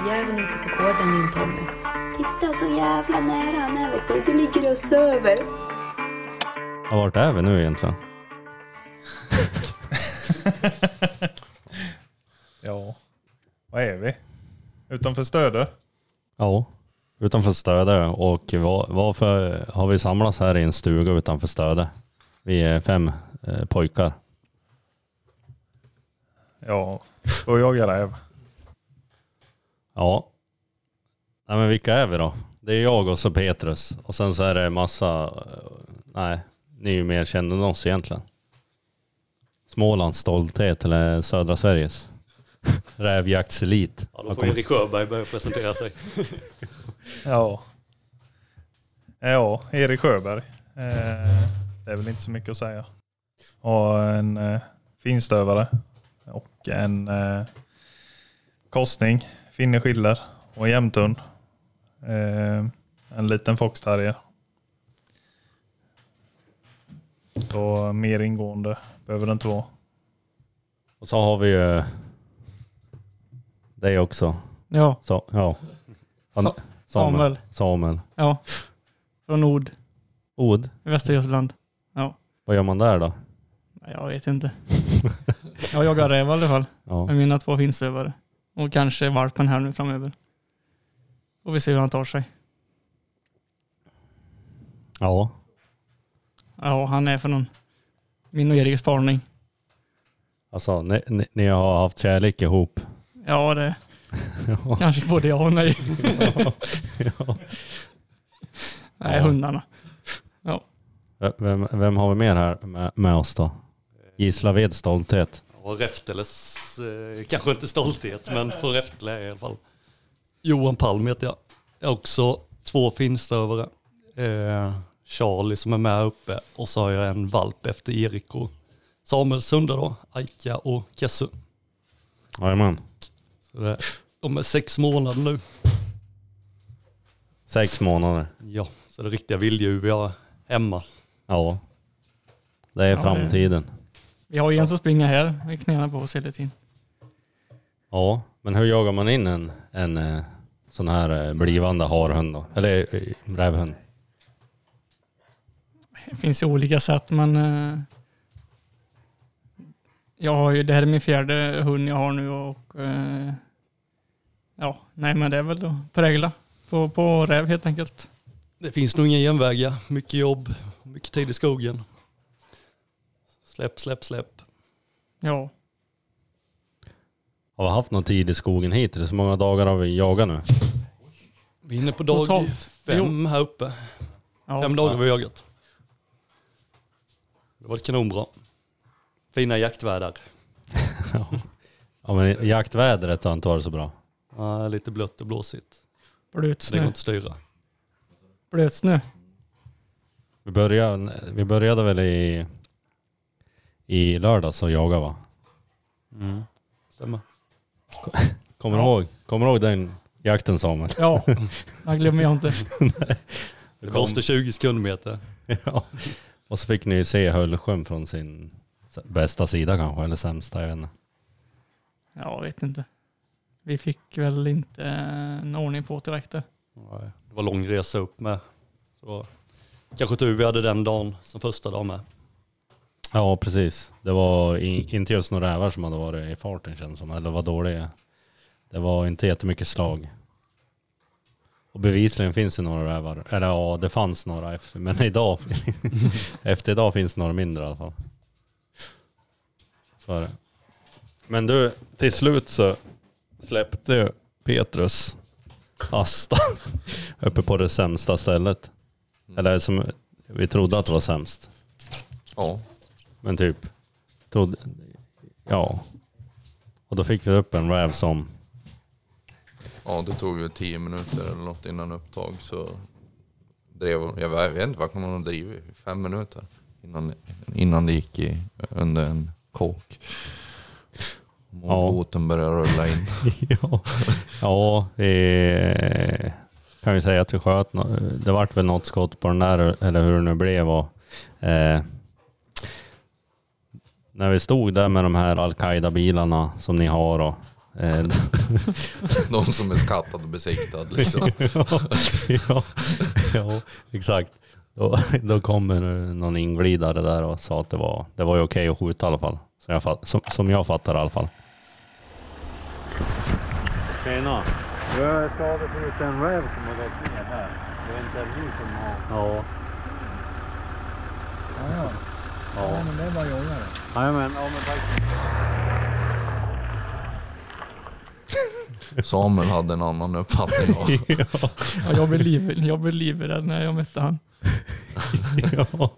är det rävjäveln ute på gården din Tommy. Titta så jävla nära han är vet du. Du ligger och söver. Ja, vart är vi nu egentligen? Ja, vad är vi? Utanför Stöde? Ja, utanför Stöde. Och var, varför har vi samlats här i en stuga utanför Stöde? Vi är fem eh, pojkar. Ja, och jaga räv. Ja. Nej men vilka är vi då? Det är jag och så Petrus. Och sen så är det massa, eh, nej, ni är ju mer kända än oss egentligen. Smålands stolthet eller södra Sveriges. Rävjaktselit. Ja, då får Erik Sjöberg börja presentera sig. Ja. Ja, Erik Sjöberg. Eh, det är väl inte så mycket att säga. Och en eh, finstövare och en eh, korsning, finne schiller och en jämthund. Eh, en liten foxterrier. Så mer ingående behöver det inte vara. Och så har vi ju dig också. Ja, Så, ja. Han- Sa- Samuel. Samuel. Ja. Från Od, i Västra Götaland. vad gör man där då? Jag vet inte. Jag jagar räv i alla fall Ja. med mina två finstövare. Och kanske valpen här nu framöver. Och vi ser hur han tar sig. ja. Ja, han är för någon min och Eriks parning. Alltså, ni, ni, ni har haft kärlek ihop. Ja, det Ja. kanske både ja och nej. ja. Nej, Ja. hundarna. Vem, vem har vi mer här med, med oss då? Gislaveds stolthet. Och Räfteles, eh, kanske inte stolthet, men för jag i alla fall. Johan Palm heter jag. Jag har också två finstövare. Eh, Charlie som är med uppe och så har jag en valp efter Erik och Samuels hundar då, Aika och Kessu. Jajamän. Så det, de är sex månader nu. Sex månader. Ja, så det är riktiga vilddjur vi har hemma. Ja. Det är Ja, det- framtiden. Vi har ju en som springer här med knäna på oss hela tiden. Ja, men hur jagar man in en, en eh, sån här eh, blivande harhund då? Eller eh, rävhund? Det finns ju olika sätt men jag har ju, det här är min fjärde hund jag har nu och ja, nej men det är väl att prägla på, på räv helt enkelt. Det finns nog ingen genväg, mycket jobb, mycket tid i skogen. Släpp, släpp, släpp. Ja, Har vi haft någon tid i skogen hittills? Hur många dagar har vi jagat nu? Vi är inne på dag Totalt. fem här uppe. ja. Fem dagar har vi jagat. Det var kanonbra. Fina jaktvärdar. Ja men jaktvädret har inte varit så bra. Ja, lite blött och blåsigt. blöt Det går snö. inte att styra. Blöt snö. Vi började, vi började väl i, i lördags att jaga va? Mm. Stämmer. Kommer du ihåg? Kommer du ihåg den jakten Samuel? Ja, jag glömmer jag inte. Det kostar 20 sekundmeter. ja. Och så fick ni ju se Höllsjön från sin bästa sida kanske, eller sämsta, jag vet inte. Ja, jag vet inte. Vi fick väl inte eh, en ordning på direkt där. Nej, Det var lång resa upp med. Så kanske tur vi hade den dagen som första dag med. Ja precis. Det var in, inte just några rävar som hade varit i farten känns som, eller var dåliga. Det var inte jättemycket slag. Och bevisligen finns det några rävar. Eller ja, det fanns några efter, men idag, efter idag finns det några mindre i alla fall. Så är det. Men du, till slut så släppte ju Petrus Asta uppe på det sämsta stället. Eller som vi trodde att det var sämst. Ja. Men typ, trodde, ja. Och då fick vi upp en räv som, ja, det tog ju tio minuter eller något innan upptag så drev hon, jag vet inte vad hon ha drivit, fem minuter innan, innan det gick i, under en kåk. Moroten började rulla in. ja, ja vi kan ju säga att vi sköt, det vart väl något skott på den där, eller hur det nu blev. Och, eh, när vi stod där med de här Al-Qaida-bilarna som ni har och Eh, De som är skattad och besiktad liksom. ja, ja, exakt. Då, då kommer någon inglidare där och sa att det var, det var ju okej att skjuta i alla fall. Som jag, som, som jag fattar i alla fall. Tjena. Du har slagit ut en räv som har gått ner här. Det är inte du som har... Ja. Ja, ja. Ja. men det är bara att jaga det. Jajamän, ja men tack. Samuel hade en annan uppfattning. av. Ja, jag, blev liv, jag blev livrädd när jag mötte han. ja.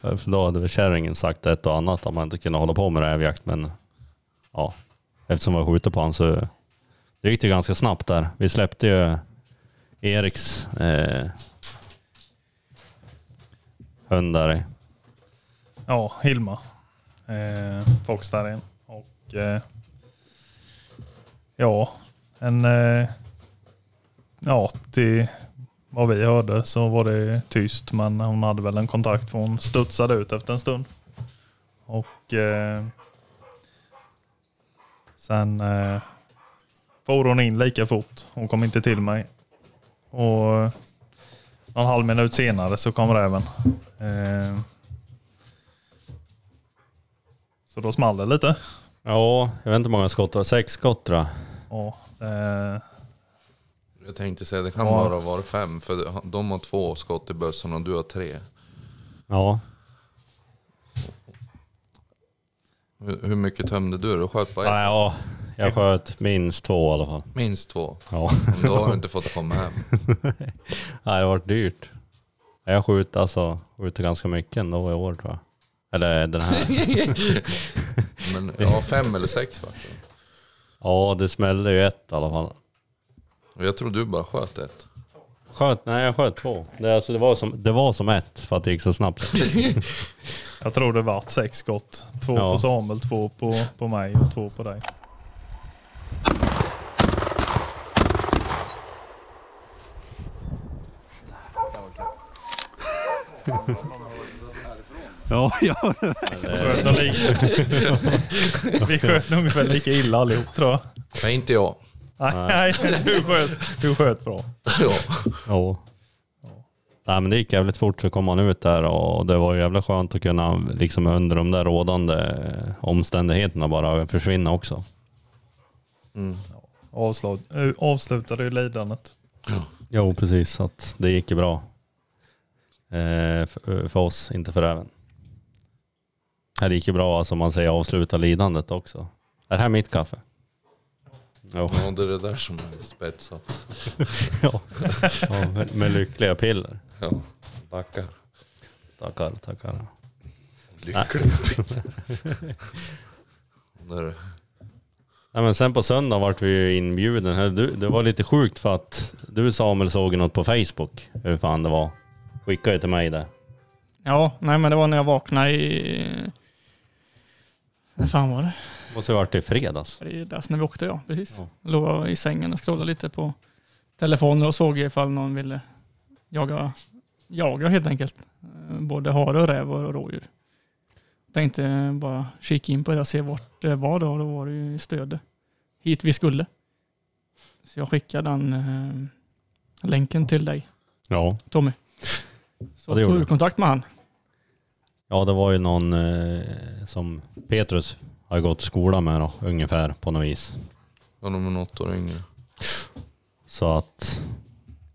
För då hade väl kärringen sagt ett och annat att man inte kunde hålla på med rävjakt. Men ja, eftersom jag skjuter på honom så det gick det ganska snabbt där. Vi släppte ju Eriks eh, hund där. Ja, Hilma. Eh, Foxterriern. Och eh, ja, en... Eh, ja, till vad vi hörde så var det tyst men hon hade väl en kontakt för hon studsade ut efter en stund. Och eh, sen eh, for hon in lika fort. Hon kom inte till mig. Och eh, någon halv minut senare så kom räven. Eh, så då small det lite. Ja, jag vet inte hur många skott det var. Sex skott tror jag. Ja, eh, Jag tänkte säga det kan Ja. bara vara fem för de har två skott i bössan och du har tre. Ja, Hur, hur mycket tömde du? Du sköt bara ett? Nej, ja jag sköt minst två i alla fall. Minst två. Ja. Men Då har du inte fått komma hem. Nej, det har varit dyrt. Jag skjuter alltså, skjuter ganska mycket ändå i år tror jag. Eller den här. Men ja, fem eller sex va? Ja, det smällde ju ett i alla fall. Och Jag tror du bara sköt ett. Sköt, nej jag sköt två. Det, alltså, det, var som, det var som ett för att det gick så snabbt. jag tror det vart sex skott. Två Ja. på Samuel, två på, på mig och två på dig. Ja, ja. Sköt lika. Vi sköt nog ungefär lika illa allihop tror jag. Nej, inte jag. Nej, nej du, sköt, du sköt bra. Ja. ja. Nej men det gick jävligt fort så kom man ut där och det var ju jävla skönt att kunna liksom under de där rådande omständigheterna bara försvinna också. Mm. Avslut, eh, avslutade ju lidandet. Jo precis, så att det gick ju bra. Eh, för, för oss, inte för även. Det gick ju bra, alltså man säger avsluta lidandet också. Är det här mitt kaffe? Jo. ja, det är det där som är spetsat. ja. ja med, med lyckliga piller. Ja, backar. Tackar, tackar. Lyckliga piller. Nej, men sen på söndag vart vi ju inbjuden. Du, det var lite sjukt för att du Samuel såg något på Facebook. Hur fan det var. Skickade ju till mig det. Ja, nej men det var när jag vaknade i... När fan var det? Måste ha varit i fredags. Fredags när vi åkte ja, precis. Ja. Låg i sängen och scrollade lite på telefonen och såg ifall någon ville jaga, jaga helt enkelt. Eh, Både hare och räv och rådjur. Tänkte bara kika in på det och se vart det var då. Då var det ju Stöde. Hit vi skulle. Så jag skickade den eh, länken till dig Ja. Tommy. Så Ja, det tog du. kontakt med han. Ja, det var ju någon eh, som Petrus har gått skola med då, ungefär på något vis. Ja, de är något år yngre. Så att,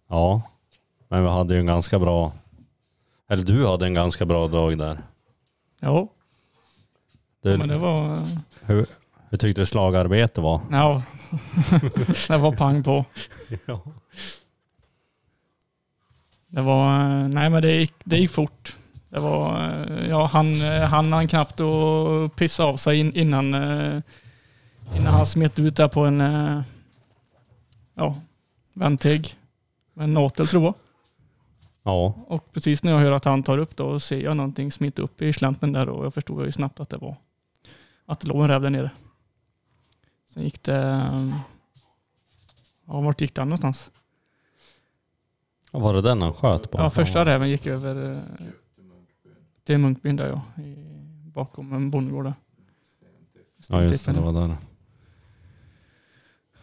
ja. Men vi hade ju en ganska bra, eller du hade en ganska bra dag där. Ja, Du, men det var... hur, hur tyckte du slagarbete var? Ja, det var pang på. Ja. Det var, eh, nej men det gick, det gick fort. Det var, eh, ja han, eh, han han knappt att pissa av sig in, innan, eh, innan han smet ut där på en, ja, väntig. En natel tror jag. Ja, Och precis när jag hör att han tar upp då ser jag någonting smita upp i slänten där och jag förstod ju snabbt att det var, att det låg en räv där nere. Sen gick det, ja vart gick den någonstans? var det den han sköt på? Ja, första räven gick över till Munkbyn där ja. I, bakom en bondgård där. Ja just det, det var där.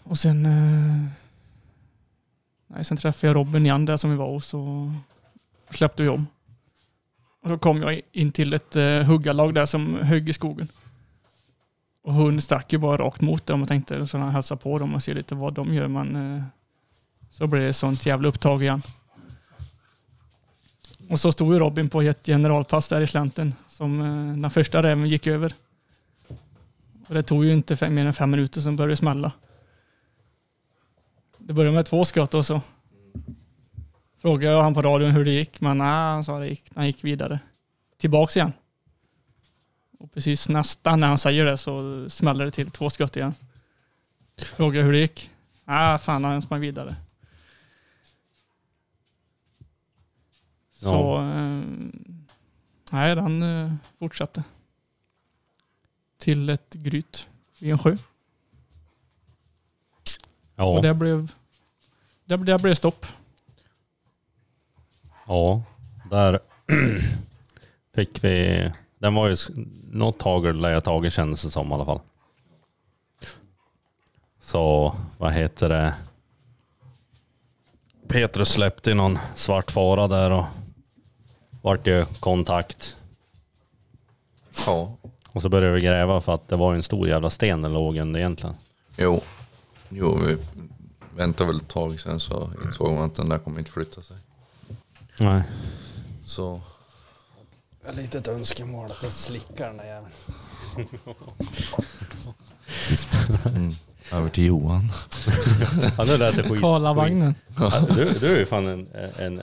Och sen, eh, nej, sen träffade jag Robin igen där som vi var och släppte vi om. Och så kom jag in till ett eh, huggarlag där som högg i skogen. Och hon stack ju bara rakt mot dem och tänkte så han hälsa på dem och se lite vad de gör. Men eh, så blev det sånt jävla upptag igen. Och så stod ju Robin på ett generalpass där i slänten som eh, den första räven gick över. Och det tog ju inte fem, mer än fem minuter som började det smälla. Det började med två skott och så frågade jag han på radion hur det gick. Men nej, han sa det gick, han gick vidare. Tillbaks igen. Och precis nästan när han säger det så smäller det till två skott igen. Frågade hur det gick. Nej, fan han sprang vidare. Ja. eh, nej den eh, fortsatte. Till ett gryt vid en sjö. Och Ja, det blev, det, det blev stopp. ja. Där fick vi... Den var ju... Något hagel lär jag tagit kändes det som i alla fall. Så vad heter det? Petrus släppte någon svart fara där och vart ju kontakt. Ja, Och så började vi gräva för att det var en stor jävla sten den låg under egentligen. jo. Jo, vi väntade väl ett tag sen så insåg man att den där kommer inte flytta sig. Nej. Så Ett litet önskemål att jag slickar den där jäveln. mm, över till Johan. Ja, nu lät det skit. Karlavagnen. Ja, Du, du är ju fan en... en, en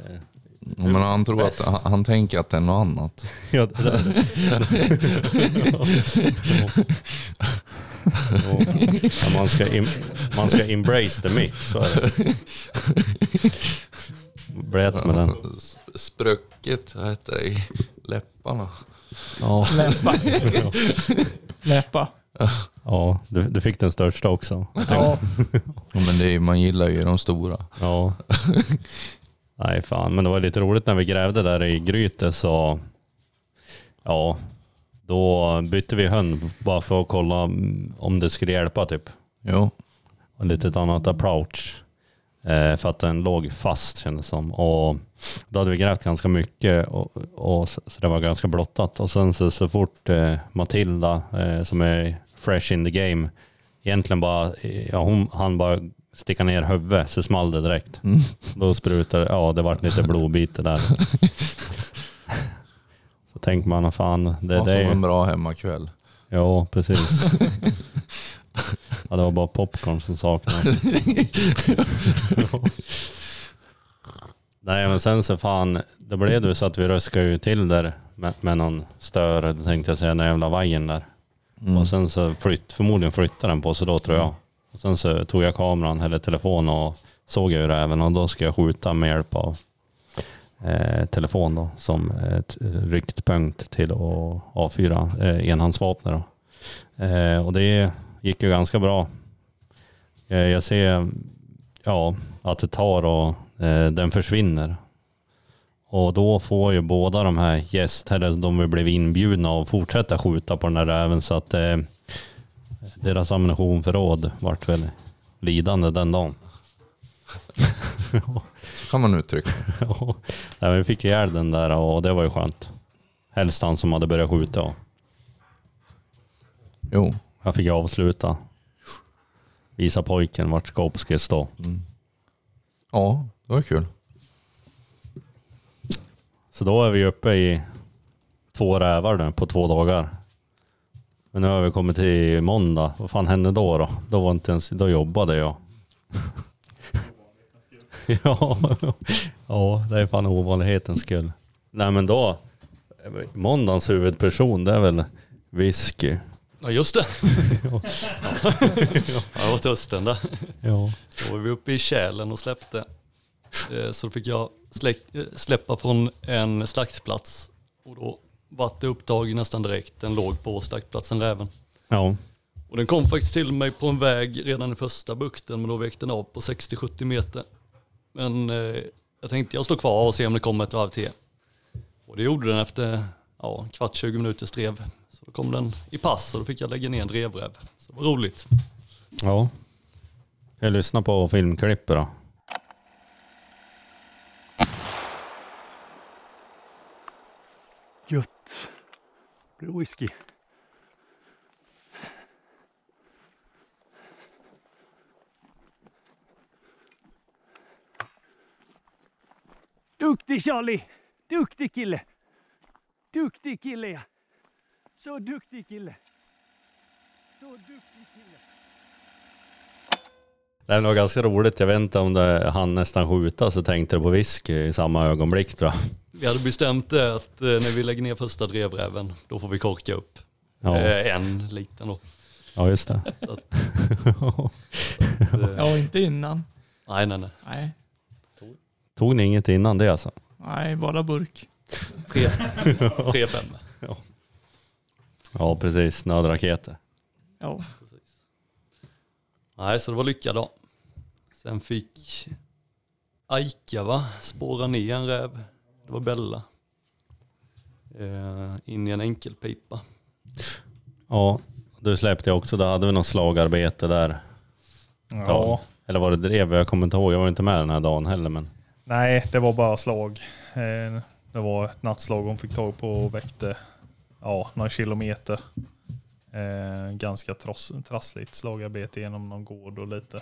Men han tror att, han, han tänker att det är något annat. ja, det där. ja, man, ska im, man ska embrace the mix, så är det. Brett med den. S- Sprucket, vad heter det, i läpparna. Ja, Läppa. Läppa. ja du, du fick den största också. Ja. Ja, men det är, man gillar ju de stora. Ja. Nej fan, men det var lite roligt när vi grävde där i grytet så ja, då bytte vi hund bara för att kolla om det skulle hjälpa typ. Jo, Och lite ett annat approach. Eh, för att den låg fast kändes som. Och då hade vi grävt ganska mycket och, och så, så det var ganska blottat. Och sen så, så fort eh, Matilda eh, som är fresh in the game egentligen bara, ja hon han bara sticka ner huvudet så small det direkt. Mm. Då sprutade ja det vart lite blodbitar där. så tänker man, fan det, ja, det som är en bra hemmakväll. Ja, precis. ja, det var bara popcorn som saknades. Nej, men sen så fan, det blev det så att vi röskade ju till där med, med någon större, tänkte jag säga, den jävla vajern där. Mm. Och sen så flytt, förmodligen flyttade den på sig då tror jag. Och sen så tog jag kameran eller telefon och såg jag ju räven och då ska jag skjuta med hjälp av eh, telefon då som ett riktpunkt till att avfyra eh, enhandsvapnet då. Eh, och det gick ju ganska bra. Eh, jag ser ja, att det tar och eh, den försvinner. Och då får ju båda de här gäst, eller de vi blev inbjudna att fortsätta skjuta på den här räven så att eh, deras ammunitionförråd vart väl lidande den dagen. Så kan man uttrycka det. Ja, vi fick ihjäl den där och det var ju skönt. Helst han som hade börjat skjuta. Jo. jag fick avsluta. Visa pojken vart skåpet skulle stå. Mm. Ja, det var kul. Så då är vi uppe i två rävar nu på två dagar. Men nu har vi kommit till måndag. Vad fan hände då då? Då, var inte ens, då jobbade jag. ja, ja, det är fan ovanlighetens skull. Nej men då, måndagens huvudperson det är väl whisky. Ja just det. ja, åt Östen där. Ja. Då var vi uppe i Kälen och släppte. Eh, Så fick jag eh, släppa från en slaktplats. Och då vart det upptag nästan direkt. Den låg på slaktplatsen Räven. Ja. Och den kom faktiskt till mig på en väg redan i första bukten men då väckte den av på 60-70 meter. Men eh, jag tänkte jag står kvar och ser om det kommer ett varv till. Och det gjorde den efter ja, kvart 20 minuters drev. Så då kom den i pass och då fick jag lägga ner en drevräv. Så det var roligt. Ja. Jag lyssnar på filmklippet då. Gött. Det blir whisky. Duktig Charlie! Duktig kille! Duktig kille ja! Så duktig kille! Så duktig kille! Det var ganska roligt. Jag vet inte om det han nästan skjuta så tänkte jag på whisky i samma ögonblick tror jag. Vi hade bestämt det att eh, när vi lägger ner första drevräven, då får vi korka upp. Ja, Eh, en liten då. ja just det. Så att, eh, Ja, inte innan. Nej, nej, nej. Nej, Tog ni inget innan det alltså? nej bara burk. Tre, tre fem. Ja precis, nödraketer. Ja. Nej, så det var lyckad då. Sen fick Aika va, spåra ner en räv. Det var Bella. Eh, in i en enkelpipa. Ja, du släppte jag också. Då hade vi något slagarbete där. Ja. Eller var det drev? Jag kommer inte ihåg. Jag var inte med den här dagen heller men. Nej, det var bara slag. Eh, Det var ett nattslag hon fick tag på och väckte ja, några kilometer. Eh, ganska tross, trassligt slagarbete genom någon gård och lite.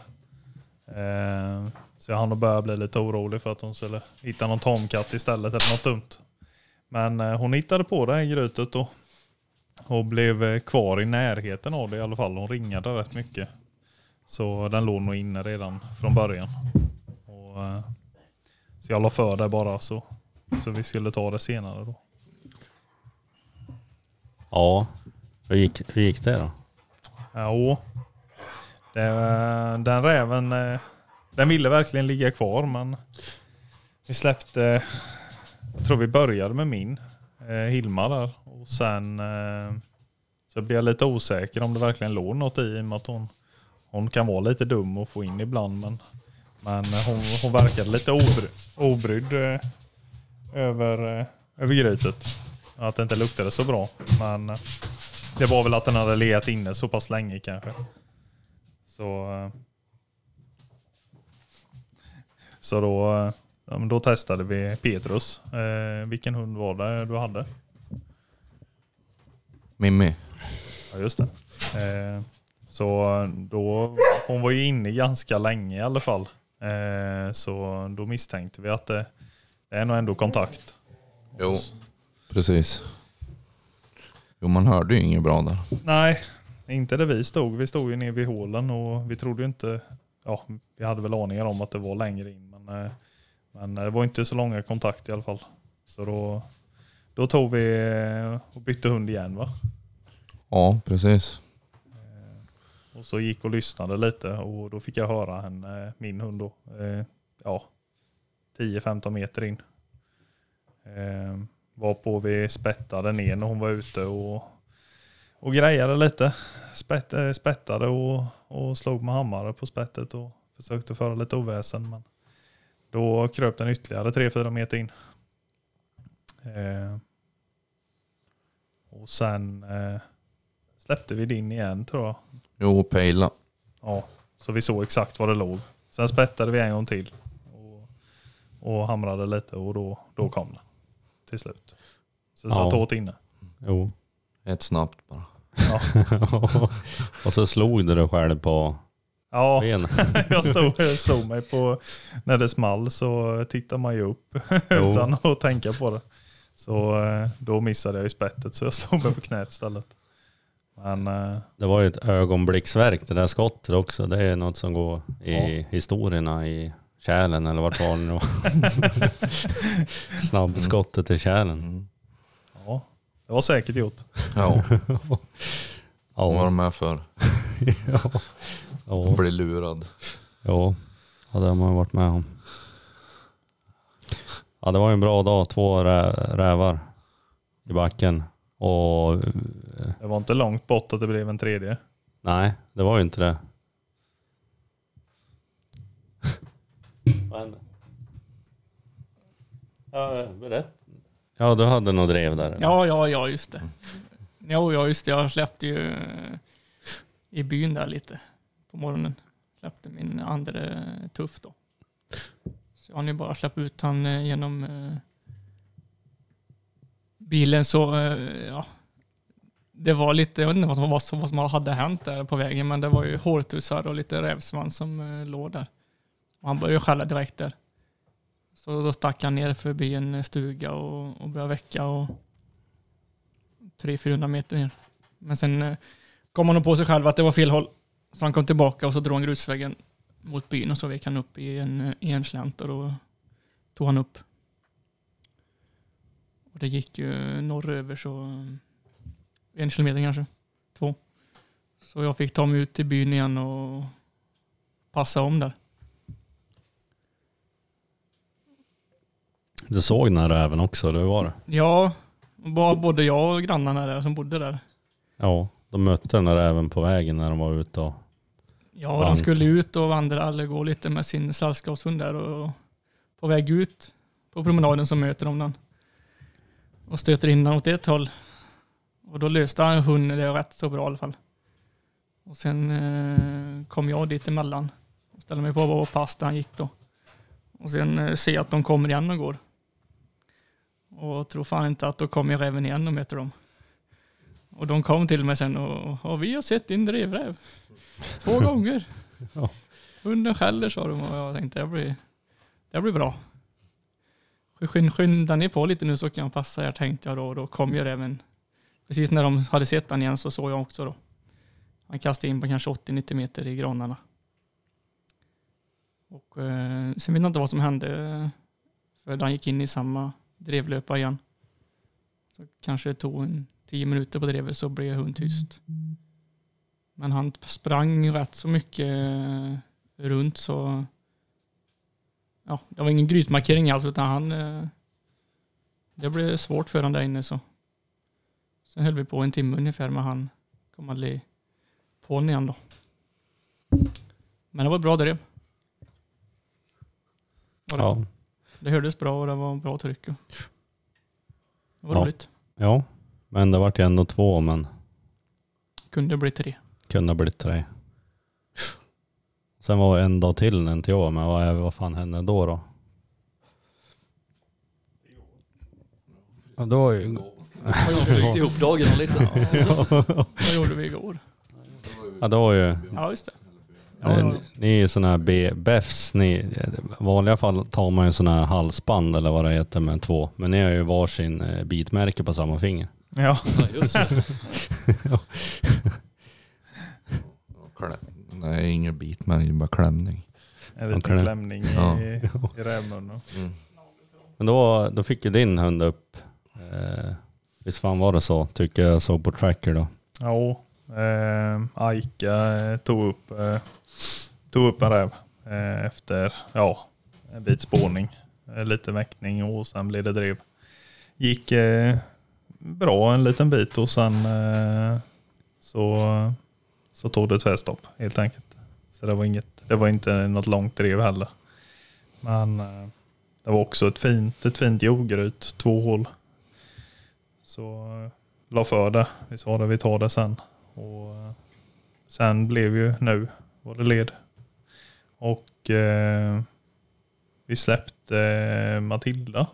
Eh, så jag hann och börja bli lite orolig för att hon skulle hitta någon tamkatt istället eller något dumt. Men eh, hon hittade på det här grytet och, och blev eh, kvar i närheten av det i alla fall. Hon ringade rätt mycket. Så den låg nog inne redan från början. Och, eh, så jag la för det bara så, så vi skulle ta det senare då. Ja, hur gick, hur gick det då? Jo. Det, den räven, eh, den ville verkligen ligga kvar men vi släppte, jag tror vi började med min, eh, Hilma där. Och sen eh, så blev jag lite osäker om det verkligen låg något i, i och med att hon, hon kan vara lite dum att få in ibland. Men, men hon, hon verkade lite obry, obrydd över, över grytet. Att det inte luktade så bra. Men det var väl att den hade legat inne så pass länge kanske. Så, eh, så då, eh, då testade vi Petrus. Eh, vilken hund var det du hade? Mimmi. Ja just det. Så då, hon var ju inne ganska länge i alla fall. Så då misstänkte vi att det, det är nog ändå kontakt. Jo, precis. Jo, man hörde ju inget bra där. Nej, inte där vi stod. Vi stod ju nere vid hålen och vi trodde ju inte, ja vi hade väl aningar om att det var längre in men, eh, men det var inte så långa kontakt i alla fall. Så då, då tog vi eh, och bytte hund igen va. Ja, precis. Och så gick och lyssnade lite och då fick jag höra henne, min hund då, eh, ja 10-15 meter in. Varpå vi spettade ner när hon var ute och, och grejade lite. Spett, eh, spettade och, och slog med hammare på spettet och försökte föra lite oväsen. Men då kröp den ytterligare 3-4 meter in. Eh, och sen eh, släppte vi din igen tror jag. Jo, pejla. Ja, så vi såg exakt var det låg. Sen spettade vi en gång till och, och hamrade lite och då, då kom den till slut. Så det Ja. satt åt inne. Jo. Ett snabbt bara. Ja, och så slog du dig själv på ja benen. jag, stod, jag stod mig på, när det small så tittar man ju upp utan att tänka på det. Så eh, då missade jag ju spettet så jag stod mig på knät istället. Men eh, Det var ju ett ögonblicksverk det där skottet också. Det är något som går i historierna i kärlen eller vart var det nu. Snabbskottet i kärlen. Mm. ja, det var säkert gjort. Ja, vad var Ja. de med för? Ja. Bli lurad. Ja. ja, det har man varit med om. Ja, det var ju en bra dag. Två rä- rävar i backen. Och Det var inte långt bort att det blev en tredje. nej, det var ju inte det. Vad hände? Ja, berätta. Ja, du hade nog drev där. eller? ja, ja, ja just det. Jo, ja just det. Jag släppte ju eh, i byn där lite på morgonen. släppte min andra tuff då. Så jag hann ju bara släppa ut han eh, genom eh, bilen så, ja. Det var lite, jag vet inte vad som, vad som, hade hänt där på vägen, men det var ju hårtussar och lite rävsvans som låg där. Och han började skälla direkt där. Så då stack han ner förbi en stuga och, och började väcka och 300-400 meter ner. Men sen eh, kom han nog på sig själv att det var fel håll. Så han kom tillbaka och så drog han grusvägen mot byn och så vek han upp i en, eh, i en slänt och då tog han upp. Och det gick ju norröver så eh, en kilometer kanske, två. Så jag fick ta mig ut till byn igen och passa om där. Du såg den här räven också, det var det? Ja, ba- både jag och grannarna där som bodde där. Ja, de mötte den här räven på vägen när de var ute och... Ja, de skulle ut och vandra eller gå lite med sin sällskapshund där och på väg ut på promenaden så möter de den. Och stöter in den åt ett håll. Och då löste han hunden det rätt så bra i alla fall. Och sen eh, kom jag dit emellan och ställde mig på och pass där han gick då. Och sen eh, ser jag att de kommer igen och går. Och tror fan inte att då kommer räven igen och möter dem. Och de kom till mig sen och, och vi har sett din drevräv. Två gånger. Ja. Hunden skäller sa de och jag tänkte det blir, det blir bra. Skyn- Skynda ni på lite nu så kan jag passa er tänkte jag då och då kom ju räven. Precis när de hade sett han igen så såg jag också då. Han kastade in på kanske 80-90 meter i granarna. Och eh, sen vet jag inte vad som hände. För han gick in i samma drevlöpa igen. Så kanske det tog en tio minuter på drevet så blev hon tyst. Men han sprang rätt så mycket eh, runt så ja, det var ingen grytmarkering alls utan han eh, det blev svårt för honom där inne så. Sen höll vi på en timme ungefär men han kom aldrig på honom igen då. Men det var bra drev. Var det. Ja, det hördes bra och det var bra tryck. Det var Ja. roligt. ja. men det vart ju ändå två, men Kunde bli tre. kunde blivit tre. Sen var det en dag till en till år, men vad, är- vad fan hände då då? Ja, då var ju... Ryckte ihop dagarna lite. Vad gjorde vi igår? Ja, det var ju... Ja just det. Ja, ja. Ni, är ju sådana här B- BEFs. Ni, I vanliga fall tar man ju sådana här halsband eller vad det heter med två. Men ni har ju varsin eh, bitmärke på samma finger. Ja, Ja, just det. Nej, ingen bit men det är bara klämning. en liten Okej. klämning i, Ja. i rävmunnen. Mm. Men då, då fick ju din hund upp, eh, visst fan var det så, tycker jag såg på tracker då. Ja, eh, Aika eh, tog upp, eh, tog upp en räv eh, efter ja, en bit spårning. Eh, lite väckning och sen blev det drev. Gick eh, bra en liten bit och sen så, så tog det tvärstopp helt enkelt. Så det var, inget, det var inte något långt drev heller. Men det var också ett fint, ett fint jordgryt, två hål. Så la för det. Vi sa det, vi tar det sen. Och eh, sen blev ju nu var det led. Och eh, vi släppte eh, Matilda.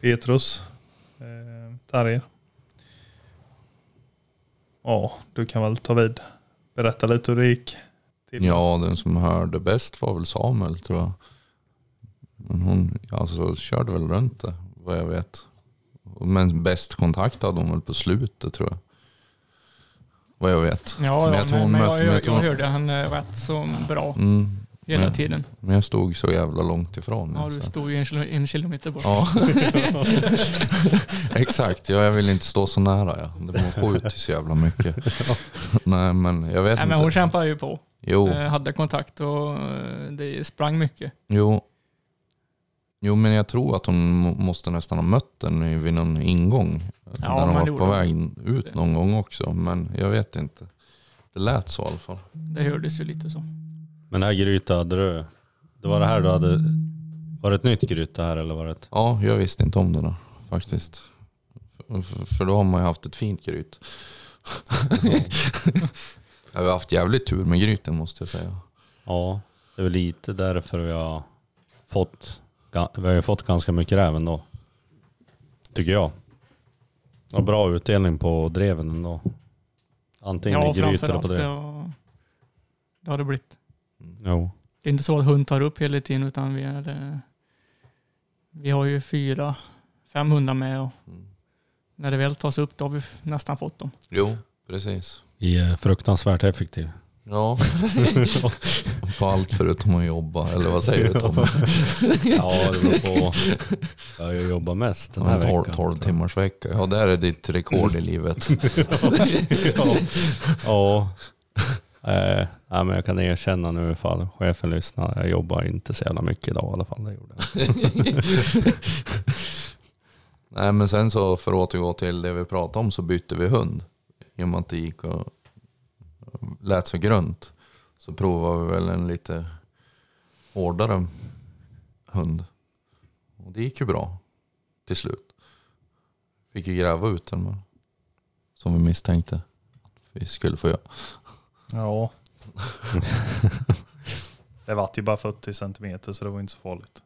Petrus. Eh, Tarje. Ja, du kan väl ta vid. Berätta lite hur det gick. Till. Ja, den som hörde bäst var väl Samuel tror jag. Men hon alltså, körde väl runt det, vad jag vet. Men bäst kontakt hade hon väl på slutet tror jag. Vad jag vet. Ja, Men ja jag tror men, men mötte- jag, jag jag, tror- jag hörde han eh, rätt så bra Mm, hela men- tiden. men jag stod så jävla långt ifrån. Ja, du alltså. stod ju en, kilo, en kilometer bort. Ja. Exakt, ja, jag vill inte stå så nära. Ja. Det skjuter så jävla mycket. Nej men jag vet Nej, inte. men hon kämpade ju på. Jo, Eh, hade kontakt och eh, det sprang mycket. jo. Jo men jag tror att hon må- måste nästan ha mött den i- vid någon ingång. Ja, när de men var på väg ut någon gång också. Men jag vet inte. Det lät så i alla fall. Det hördes ju lite så. Men det här gryta hade du, det var det här du hade, var det ett nytt gryta här eller var det ett? Ja, jag visste inte om det då faktiskt. För, då har man ju haft ett fint gryt. jag har haft jävligt tur med gryten måste jag säga. Ja, det är väl lite därför vi har fått, vi har ju fått ganska mycket räv ändå. Tycker jag. Och bra utdelning på dreven ändå. Antingen Ja, i grytor eller på det, drev. har- det har det blivit. Jo. Det är inte så att hund tar upp hela tiden utan vi är vi har ju fyra, fem hundar med och Mm. när det väl tas upp då har vi nästan fått dem. Jo, precis. Vi är fruktansvärt effektiv. Ja. på allt förutom att jobba, eller vad säger du Tom? Ja, det beror på. Jag har ju jobbat mest den här En 12, veckan. 12 timmars vecka. Ja, där är ditt rekord i livet. Ja. Eh, nej, men jag kan erkänna nu ifall chefen lyssnar. Jag jobbar inte så jävla mycket idag i alla fall. Det gjorde jag. Nej men sen så för att återgå till det vi pratade om så bytte vi hund. I och med att det gick och lät så grunt. Så provade vi väl en lite hårdare hund. Och det gick ju bra till slut. Fick ju gräva ut den men, som vi misstänkte att vi skulle få göra. Ja. det vart ju bara 40 centimeter så det var inte så farligt.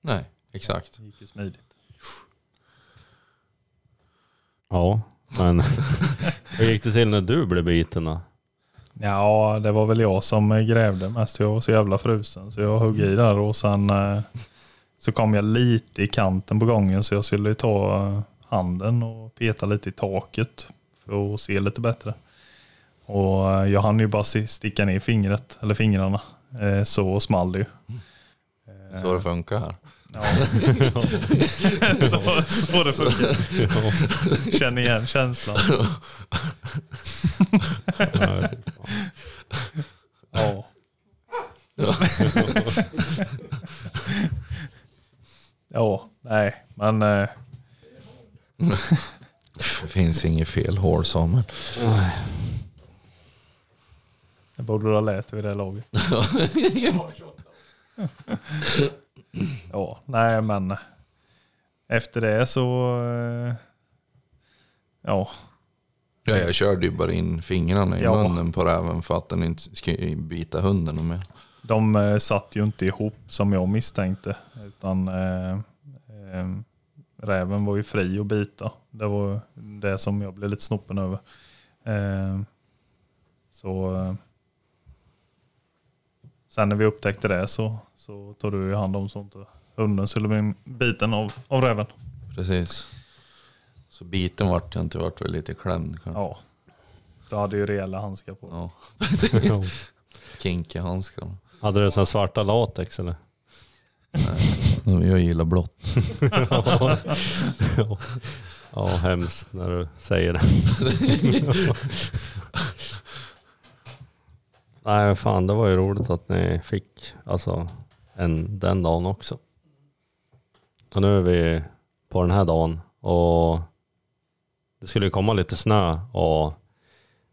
Nej, exakt. Det gick ju smidigt. Ja, men hur gick det till när du blev biten då? Ja, det var väl jag som grävde mest. Jag var så jävla frusen så jag högg i där och sen eh, så kom jag lite i kanten på gången så jag skulle ju ta eh, handen och peta lite i taket för att se lite bättre. Och eh, jag hann ju bara sticka ner fingret, eller fingrarna. Eh, Så small det ju. Eh, Så det funkar här. Ja. så, så det funkar. Känner igen känslan. Ja. Ja. Nej, men eh, Det finns inget fel hår Samuel. det borde ha lärt vid det laget. Ja, nej men efter det så, eh, ja, Ja, jag körde ju bara in fingrarna i Ja. munnen på räven för att den inte skulle bita hunden mer. de eh, satt ju inte ihop som jag misstänkte. Utan eh, eh, räven var ju fri att bita. Det var det som jag blev lite snoppen över. Eh, så eh, sen när vi upptäckte det så, så tog du hand om så inte hunden skulle bli biten av, av räven. Precis. Så biten vart jag inte, vart väl lite klämd kanske. Ja. Du hade ju rejäla handskar på. Ja, precis. Kinky handskar. Hade du sån svarta latex eller? Nej, jag gillar blått. Ja, hemskt när du säger det. Nej, fan det var ju roligt att ni fick alltså, än den dagen också. Och nu är vi på den här dagen och det skulle ju komma lite snö och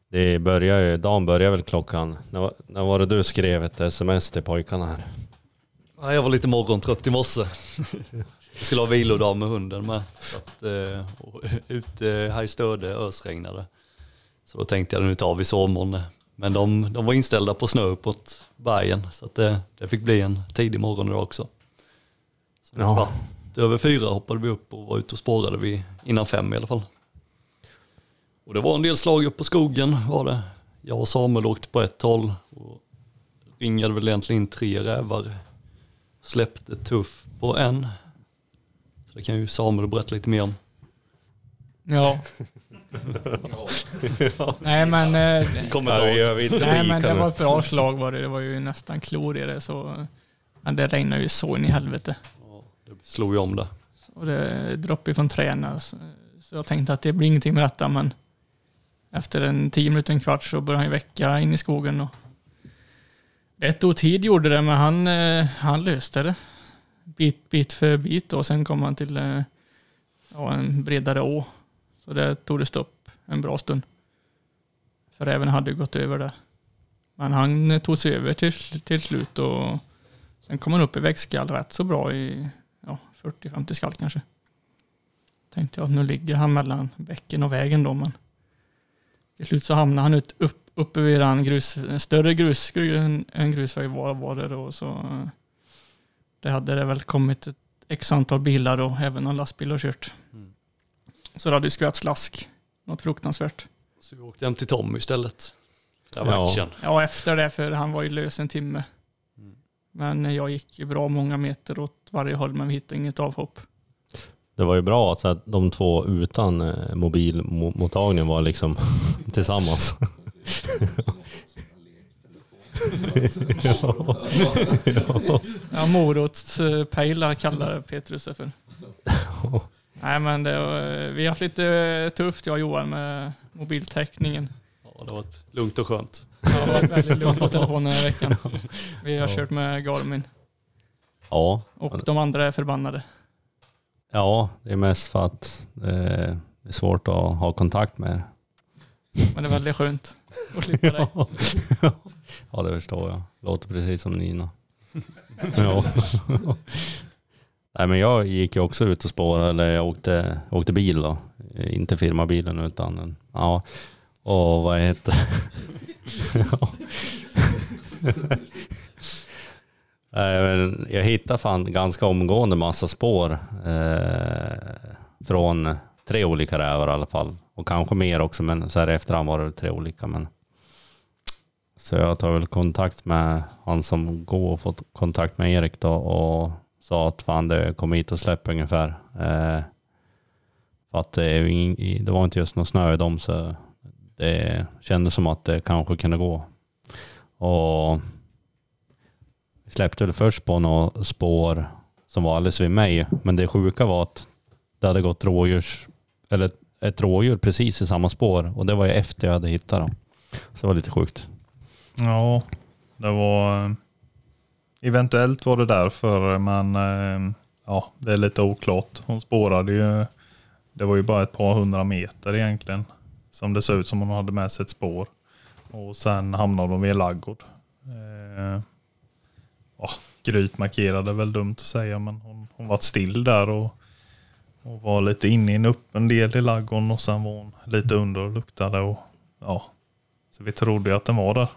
det börjar ju, dagen börjar väl klockan, när, var- när var det du skrev ett sms till pojkarna här? Ja, jag var lite morgontrött i morse. Jag skulle ha vilodag med hunden med. Så att, eh, och ute eh, här i Stöde ösregnade. Så då tänkte jag nu tar vi sovmorgon. Men de, de var inställda på snö uppåt bergen. Så att det, det fick bli en tidig morgon idag också. Så Ja. kvart över fyra hoppade vi upp och var ute och spårade vi innan fem i alla fall. Och det var en del slag upp på skogen var det. Jag och Samuel åkte på ett håll och ringade väl egentligen in tre rävar. Släppte tuff på en. Så det kan ju Samuel berätta lite mer om. Ja. Nej men, eh, Kommentar. vi inte nej, men det var ett bra slag var det. Det var ju nästan klor i det så. Men det regnade ju så in i helvete. Ja, det slog ju om det. Och det droppade från träna. Så så jag tänkte att det blir ingenting med detta men efter en tio minuter, en kvart så började han ju väcka in i skogen. Och det tog tid gjorde det men han, eh, han löste det. Bit, bit för bit och sen kom han till eh, ja, en bredare å. Så det tog det stopp en bra stund. För även hade gått över där. Men han eh, tog sig över till, till slut och sen kom han upp i växtskall rätt så bra i ja, 40-50 skall kanske. Tänkte jag att nu ligger han mellan bäcken och vägen då men till slut så hamnade han ut upp, uppe vid en, grus, en större grus, en, en grusväg var, var det då. Så eh, det hade det väl kommit ett x antal bilar och även en lastbil och kört. Mm. Så det hade ju skvätt slask. Något fruktansvärt. Så vi åkte hem till Tommy istället. Det var Ja. action. Ja, efter det, för han var ju lös en timme. Mm. Men jag gick ju bra många meter åt varje håll, men vi hittade inget avhopp. Det var ju bra att att de två utan eh, mobilmottagning var liksom tillsammans. Ja, morotspejlar kallar Petrus det för. Nej, men det, var- vi har haft lite tufft, jag och Johan, med mobiltäckningen. Ja, det var ett lugnt och skönt. Det har varit väldigt lugnt på telefonen den här veckan. Vi har Ja. kört med Garmin Ja, och de andra är förbannade. ja, det är mest för att eh, det är svårt att ha kontakt med. Men det är väldigt skönt att slippa dig. Ja, det förstår jag. Låter precis som Nina. ja. Nej, men jag gick ju också ut och spårade, eller jag åkte, åkte bil då. Inte firmabilen utan, en- ja. Och vad heter. Nej, men Jag hittade fan ganska omgående massa spår eh, från tre olika rävar i alla fall. Och kanske mer också, men så här i efterhand var det tre olika. Men så jag tar väl kontakt med han som går och fått kontakt med Erik då och sa att fan det kom hit och släpp ungefär. Eh, för att det, är det var inte just någon snö i dem så det kändes som att det kanske kunde gå. Och vi släppte väl först på några spår som var alldeles vid mig. Men det sjuka var att det hade gått rådjurs, eller ett rådjur precis i samma spår och det var ju efter jag hade hittat dem. Så det var lite sjukt. Ja, det var... Eh, Eventuellt var det därför, men eh, ja, det är lite oklart. Hon spårade ju... Det var ju bara ett par hundra meter egentligen. Som det såg ut som hon hade med sig ett spår. Och sen hamnade de vid en laggård. Eh, oh, Gryt markerade väl dumt att säga, men hon, hon var still där och, och var lite inne i en öppen del i laggården och sen var hon lite under och luktade. Och, ja, så vi trodde ju att den var där.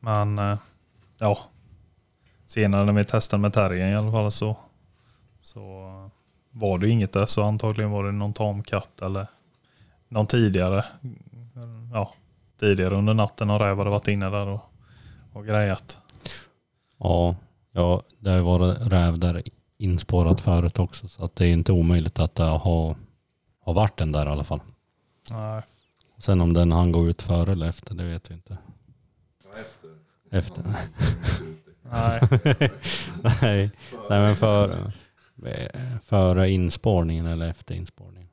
Men eh, ja, senare när vi testade med terriern i alla fall så, så eh, var det inget där. Så antagligen var det någon tamkatt eller någon tidigare. Ja, tidigare under natten har räv hade varit inne där och, och grejat. Ja, ja, det har ju varit räv där inspårat förut också så att det är inte omöjligt att det har, har varit den där i alla fall. Nej. Sen om den han gå ut före eller efter, det vet vi inte. Efter. Nej. Nej, nej men för, före inspårningen eller efter inspårningen.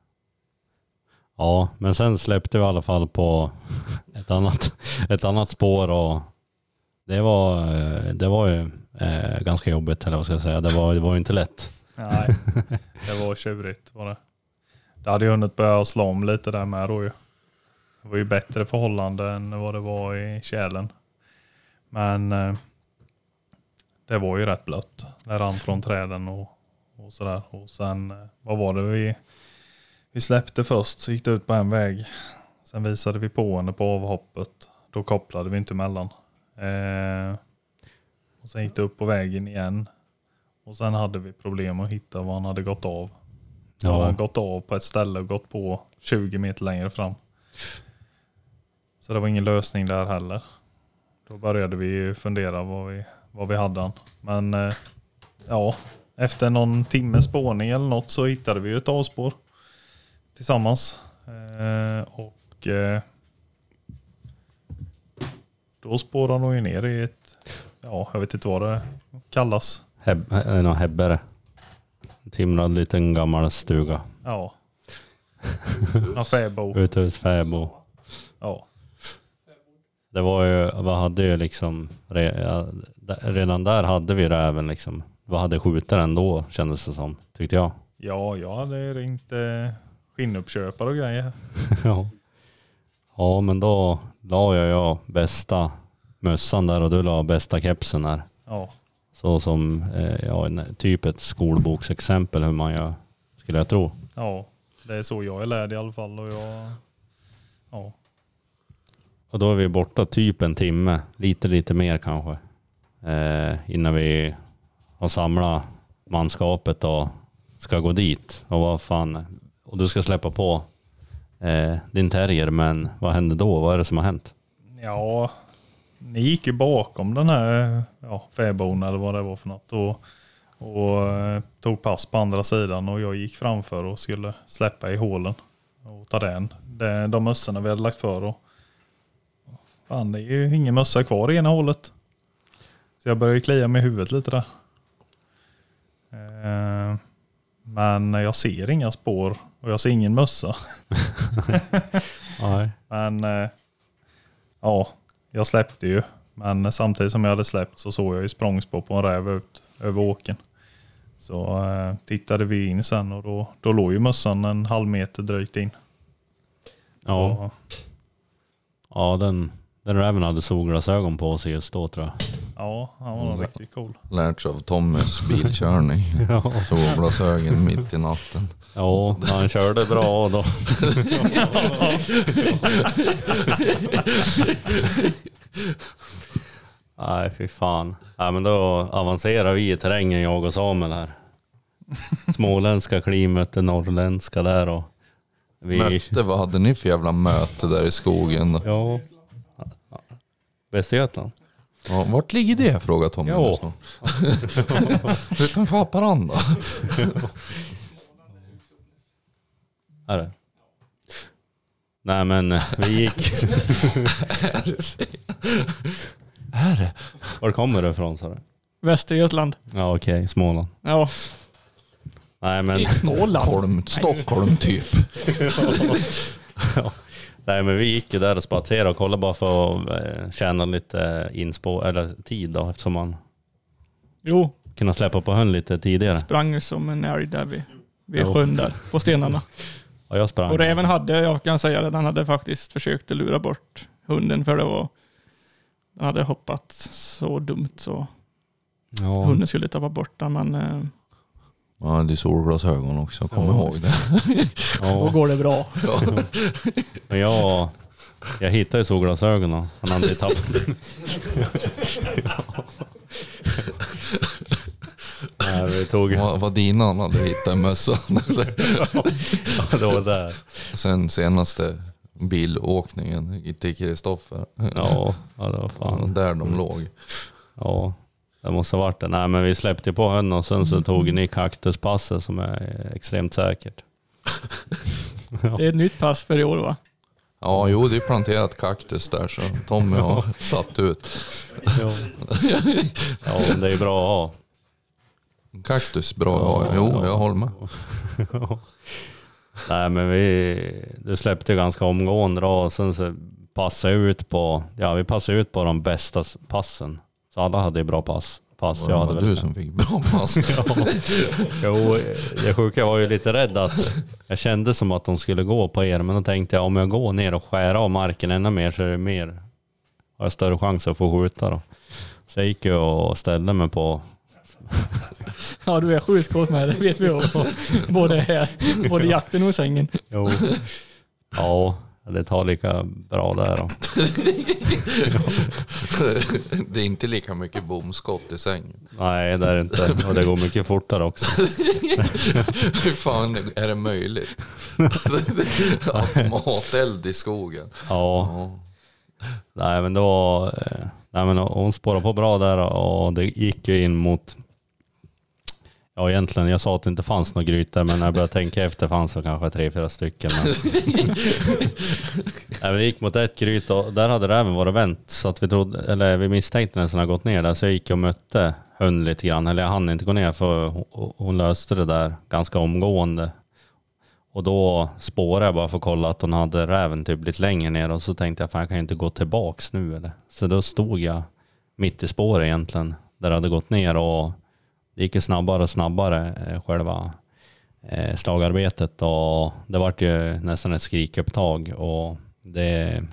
Ja, men sen släppte vi i alla fall på ett annat, ett annat spår och det var, det var ju eh, ganska jobbigt eller vad ska jag säga. Det var, det var ju inte lätt. Nej, det var tjurigt var det. Det hade ju hunnit börja slå om lite där med då ju. Det var ju bättre förhållande än vad det var i tjälen. Men eh, det var ju rätt blött. Det rann från träden och, och sådär. Och sen, eh, vad var det vi, vi släppte först? Så gick det ut på en väg. Sen visade vi på henne på avhoppet. Då kopplade vi inte emellan. Eh, och sen gick det upp på vägen igen. Och sen hade vi problem att hitta var han hade gått av. Ja. Han hade gått av på ett ställe och gått på 20 meter längre fram. Så det var ingen lösning där heller. Då började vi fundera vad vi, vad vi hade han. Men eh, ja, efter någon timmes spårning eller något så hittade vi ett avspår tillsammans. Eh, och eh, då spårade hon ju ner i ett, ja jag vet inte vad det kallas. heb, eh, någon hebbere. Timrad liten gammal stuga. Ja. Någon fäbo. Uthusfäbo. Ja. Det var ju, vad hade ju liksom, redan där hade vi räven liksom. Vad hade skjutit den då kändes det som, tyckte jag. Ja, jag hade ringt eh, skinnuppköpare och grejer. ja. ja, men då la jag ja bästa mössan där och du la bästa kepsen där. Ja, Så som, eh, ja, typ ett skolboksexempel hur man gör, skulle jag tro. ja, det är så jag är lärd i alla fall. Och jag, ja. Och då är vi borta typ en timme, lite lite mer kanske. Eh, innan vi har samlat manskapet och ska gå dit. Och vad fan, och du ska släppa på eh, din terrier, men vad händer då? Vad är det som har hänt? Ja, ni gick ju bakom den här ja, fäbon eller vad det var för något och, och eh, tog pass på andra sidan och jag gick framför och skulle släppa i hålen och ta den. De mössorna vi hade lagt för och fan, det är ju ingen mössa kvar i ena hålet. Så jag började klia mig i huvudet lite där. Eh, men jag ser inga spår och jag ser ingen mössa. Men eh, ja, jag släppte ju. Men samtidigt som jag hade släppt så såg jag ju språngspår på en räv ut över åken. Så eh, tittade vi in sen och då, då låg ju mössan en halv meter drygt in. Ja, Så, ja den, den räven hade solglasögon på sig just då tror jag. ja, han var Mm. riktigt cool. Lärt sig av Tommys bilkörning. Ja, Solglasögon mitt i natten. ja han körde bra då. Nej, fy fan. Nej, men då avancerar vi i terrängen, jag och Samuel här. Småländska klimat, det norrländska där och vi... Mötte, vad hade ni för jävla möte där i skogen? då? Ja. Västergötland? Ja, vart ligger det? frågade Tommy. Ja. Utanför Haparanda. Är det? Nej men eh, vi gick... Är det? Var kommer du ifrån sa du? Västergötland. Ja okej, Småland. Ja, Nej men... i Småland. Stockholm, Stockholm typ. Ja. Nej men vi gick ju där och spatserade och kollade bara för att eh, tjäna lite inspå eller tid då eftersom man Jo, kunde släppa på hund lite tidigare. sprang som en älg där vid, vid Jo. sjön där på stenarna. Och jag sprang. Och räven hade, jag kan säga det, den hade faktiskt försökt att lura bort hunden för det var, den hade hoppat så dumt så Ja. hunden skulle tappa bort den. Men Ja, det är solglasögon också, kom Ja, ihåg det. då Ja. går det bra. Men jag, jag hittade ju solglasögonen. Han hade ju tappat. Nej, vi tog... Ja, Vad, vad dina han hade hittat i mössan. det var där. Sen senaste bilåkningen till Kristoffer. Ja, ja det var fan. Där de låg. Ja, det måste ha varit det. Nej men vi släppte på hunden och sen så tog ni kaktuspasset som är extremt säkert. Det är ett nytt pass för i år va? Ja, jo det är planterat kaktus där så Tommy har satt ut. Ja, ja men det är bra att ha. Kaktus, bra ja. Jo, jag håller med. Nej men vi, du släppte ganska omgående då och sen så passade ut på, ja vi passade ut på de bästa passen. Så alla hade ju bra pass. pass. Det Jag var du som fick bra pass. jo, det sjuka var ju lite rädd att jag kände som att de skulle gå på er men då tänkte jag om jag går ner och skär av marken ännu mer så är det mer, har jag större chans att få skjuta då. Så jag gick ju och ställde mig på, Ja du är sjukt kort med det vet vi om. Både, här, både jakten och sängen. jo, ja det tar lika bra där då. Det är inte lika mycket bomskott i sängen. Nej det är det inte och det går mycket fortare också. Hur fan är det möjligt? Automateld i skogen. Ja, Ja. nej men då, eh, nej men hon spårade på bra där och det gick ju in mot, ja egentligen, jag sa att det inte fanns några grytor men när jag började tänka efter fanns det kanske tre, fyra stycken. Men, nej, det gick mot ett gryt och där hade det även varit vänt så att vi trodde, eller vi misstänkte nästan hade gått ner där så jag gick och mötte hunden lite grann, eller jag hann inte gå ner för hon, hon löste det där ganska omgående. Och då spårade jag bara för att kolla att hon hade räven typ lite längre ner och så tänkte jag fan jag kan ju inte gå tillbaks nu eller. Så då stod jag mitt i spåret egentligen där det hade gått ner och det gick ju snabbare och snabbare eh, själva eh, slagarbetet och det vart ju nästan ett skrikupptag och det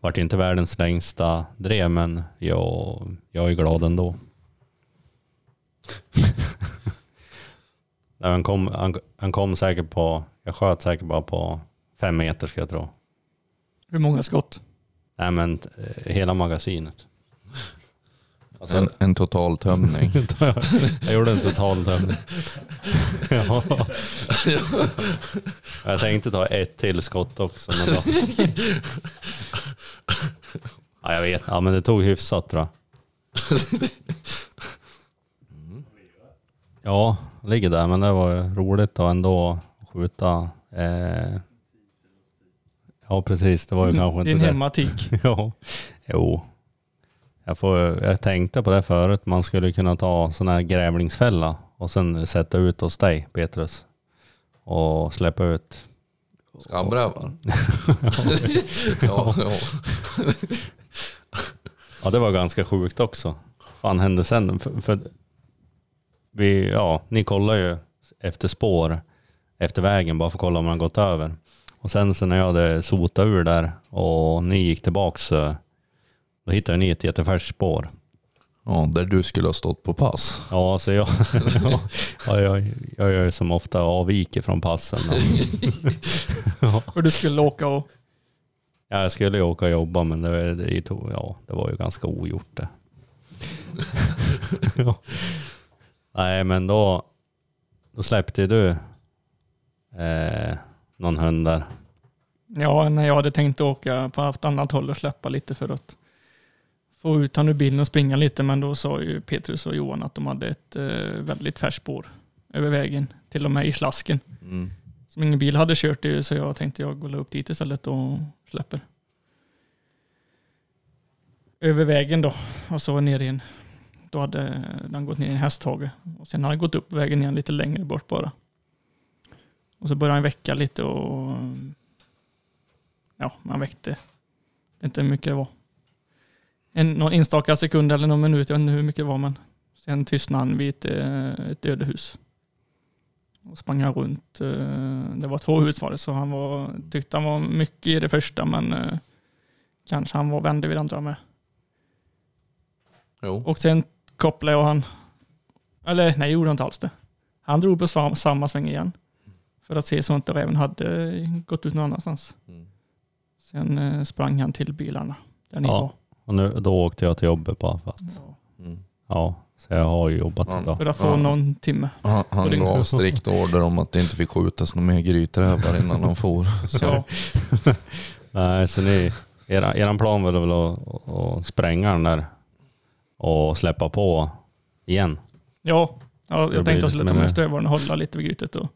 vart inte världens längsta drev men jag, jag är glad ändå. Nej, han, kom, han, han kom säkert på, jag sköt säkert bara på fem meter ska jag tro. Hur många skott? Nej men eh, hela magasinet. Alltså, En, en total tömning. jag gjorde en total tömning. ja. Jag tänkte ta ett till skott också. Men då... ja, jag vet, ja, men det tog hyfsat tror jag. Ja, det ligger där men det var roligt att ändå skjuta. Eh... Ja precis, det var ju kanske Din inte det. hemmatik. Ja, jo. Jag, får, jag tänkte på det förut, man skulle kunna ta sån här grävlingsfälla och sen sätta ut hos dig Petrus. Och släppa ut. Skabbrävar. ja, ja. Ja det var ganska sjukt också. fan hände sen? För, för vi, ja, ni kollar ju efter spår efter vägen bara för att kolla om man gått över. Och sen så när jag hade sotat ur där och ni gick tillbaks så då hittade ni ett jättefärskt spår. ja, där du skulle ha stått på pass. Ja, så jag, ja, jag, jag gör som ofta avviker från passen. För du skulle åka och... Ja, jag skulle ju åka och jobba men det, det, tog, ja, det var ju ganska ogjort det. ja. Nej men då, då släppte du eh, någon hund där. Ja, när jag hade tänkt åka på ett annat håll och släppa lite för att få ut han ur bilen och springa lite. Men då sa ju Petrus och Johan att de hade ett eh, väldigt färskt spår över vägen. Till och med i slasken. Mm. Som ingen bil hade kört det så jag tänkte jag går upp dit istället och släpper. Över vägen då och så ner igen. Då hade den gått ner i en hästhage. Och sen hade den gått upp vägen igen lite längre bort bara. Och så började han väcka lite och ja, man väckte. Jag vet inte mycket det var. En, någon enstaka sekund eller någon minut, jag vet inte hur mycket det var men sen tystnade han vid ett, eh, ett ödehus. Och sprang han runt. eh, Det var två hus var det så han var, tyckte han var mycket i det första men eh, kanske han var vände vid andra med. Jo. Och sen kopplade jag han, eller nej gjorde han inte alls det. Han drog på samma sväng igen. För att se så inte räven hade gått ut någon annanstans. Mm. Sen sprang han till bilarna. Där ni Ja. var. Och nu, då åkte jag till jobbet bara för att, Mm. ja, så jag har ju jobbat Ja. idag. För att få Ja. någon timme. Han, han gav strikt order om att det inte fick skjutas några mer gryträvar innan han for. Så, Ja. Nej, så ni, era, eran plan var väl att, att, att spränga den där och släppa på igen? Ja, ja jag blir tänkte jag lite skulle ta mer- med stövaren och hålla lite vid grytet och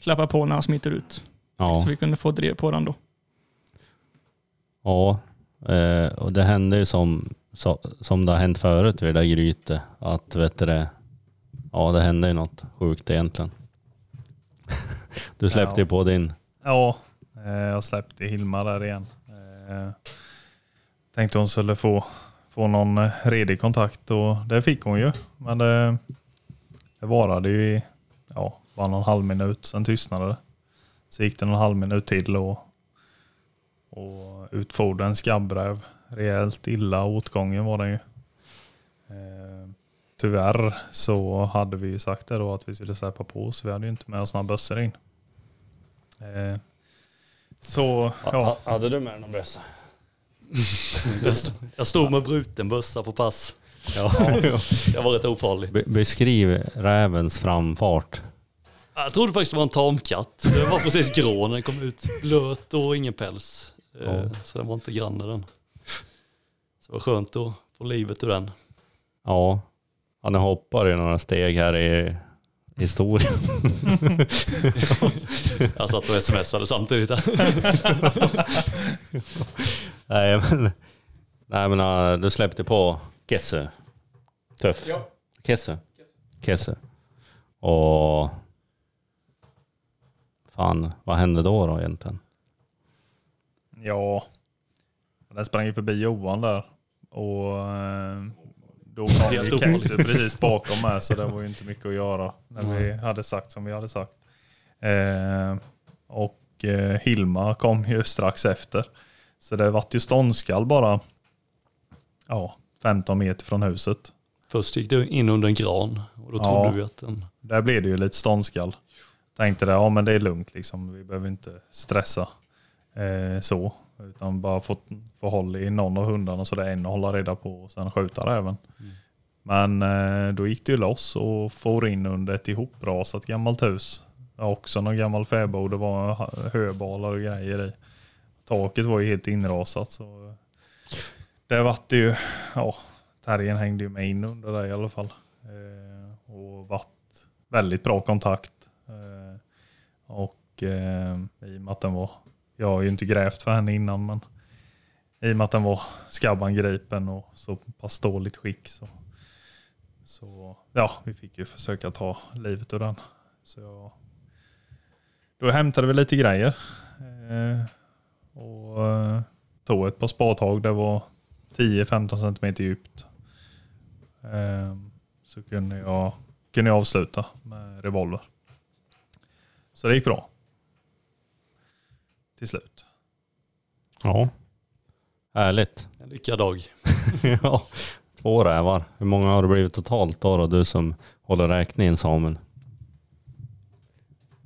släppa på när han smiter ut. Ja, Så vi kunde få drev på den då. ja eh, och det hände ju som, så, som det har hänt förut vid det där grytet. Att vet du det, ja det hände ju något sjukt egentligen. Du släppte Ja. ju på din, Ja, eh, jag släppte Hilma där igen. Eh, Tänkte hon skulle få, få någon eh, redig kontakt och det fick hon ju. Men det, det varade ju i ja, bara någon halv minut, sen tystnade det. Så gick det någon halv minut till och, och utfordrade en skabbräv. Rejält illa åtgången var den ju. Eh, Tyvärr så hade vi ju sagt det då att vi skulle släppa på så vi hade ju inte med oss några bössor in. Eh, Så ja, hade du med någon bössa? Jag stod, jag stod med bruten bössa på pass. Ja. Jag var rätt ofarlig. Be- beskriv rävens framfart. Jag trodde faktiskt det var en tamkatt. Den var precis grå när den kom ut. Blöt och ingen päls. Eh, Ja. Så den var inte granne den. Så det var skönt att få livet ur den. Ja, han hoppar i några steg här i historien. Jag satt och smsade samtidigt. nej men, nej men du släppte på Kesse. Tuff. Ja. Kesse. Kesse. Och fan, vad hände då då egentligen? Ja. Den sprang ju förbi Johan där. Och eh, då kom Helt ju. Kexu precis bakom med så det var ju inte mycket att göra när vi hade sagt som vi hade sagt. Eh, och eh, Hilma kom ju strax efter. Så det vart ju ståndskall bara ja, 15 meter från huset. Först gick du in under en gran och då Ja. trodde vi att den... Där blev det ju lite ståndskall. Tänkte det, ja men det är lugnt liksom. Vi behöver inte stressa. Eh, så. Utan bara få, få håll i någon av hundarna så det är en att hålla reda på och sen skjuta räven. Men eh, då gick det ju loss och for in under ett ihoprasat gammalt hus. Också någon gammal fäbod. Det var höbalar och grejer i. Taket var ju helt inrasat. Så det vart ju, ja, terriern hängde ju med in under det i alla fall. Eh, och vart väldigt bra kontakt. Eh, och eh, i och med att den var, jag har ju inte grävt för henne innan men i och med att den var skabbangripen och så pass dåligt skick så, så ja, vi fick ju försöka ta livet ur den. Så jag, då hämtade vi lite grejer eh, och eh, tog ett par spadtag. Det var 10-15 cm djupt. Eh, så kunde jag, kunde jag avsluta med revolver. Så det gick bra. Till slut. Ja. Härligt. En lyckad dag. ja. Två rävar. Hur många har det blivit totalt då, då du som håller räkningen Samuel?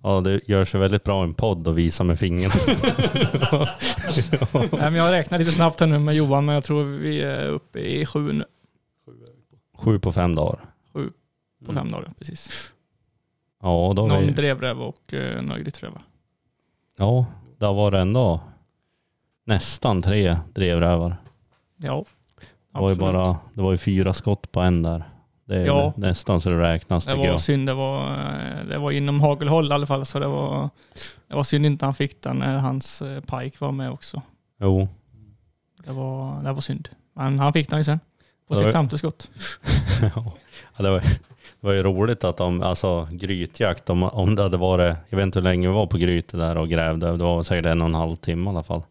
Ja, det gör sig väldigt bra i en podd att visa med fingrarna. Nej, men jag räknar lite snabbt här nu med Johan, men jag tror vi är uppe i sju nu. Sju på fem dagar. På fem dagar, precis. Ja, då har Någon vi, drevräv och uh, några gryträvar. ja, där var det ändå nästan tre drevrävar. Ja, Det var ju bara, det var ju fyra skott på en där. Det är Ja. nästan så det räknas Det tycker var jag. synd, det var, eh, det var inom hagelhåll i alla fall, så det var, det var synd inte han fick den när hans eh, pike var med också. Jo, Det var, det var synd. Men han fick den ju sen. På Det sitt femte skott. ja, det, var, det var ju roligt att de, alltså grytjakt, om, om det hade varit, jag vet inte hur länge vi var på Gryte där och grävde, det var säkert en och en halv timme i alla fall.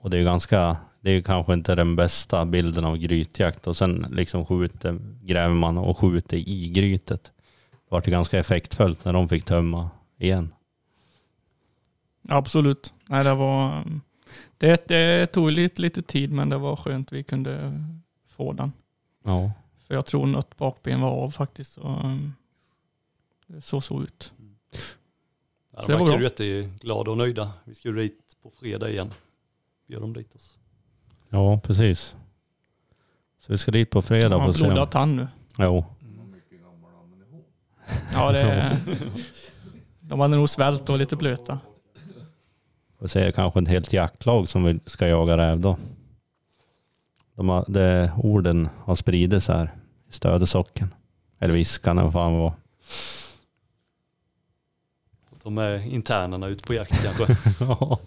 Och det är ju ganska, det är ju kanske inte den bästa bilden av grytjakt och sen liksom skjuter, gräver man och skjuter i grytet. Det var det ganska effektfullt när de fick tömma igen. Absolut. Nej, det var... Det, det tog lite, lite tid, men det var skönt vi kunde få den. Ja, För jag tror något bakben var av faktiskt. Så, um, det såg så ut. Ja, Så de det var verkar jätteglada och nöjda. Vi ska ju dit på fredag igen. Bjöd de dit oss. ja precis. Så vi ska dit på fredag Han har blodat tand nu. Jo, Ja, det, de hade nog svält och lite blöta. får se kanske ett helt jaktlag som vill, ska jaga räv då. De har, det, orden har spridits här i Stödesocken. Eller Viskan eller vad fan det var. Ta med internerna ut på jakt kanske. Ja.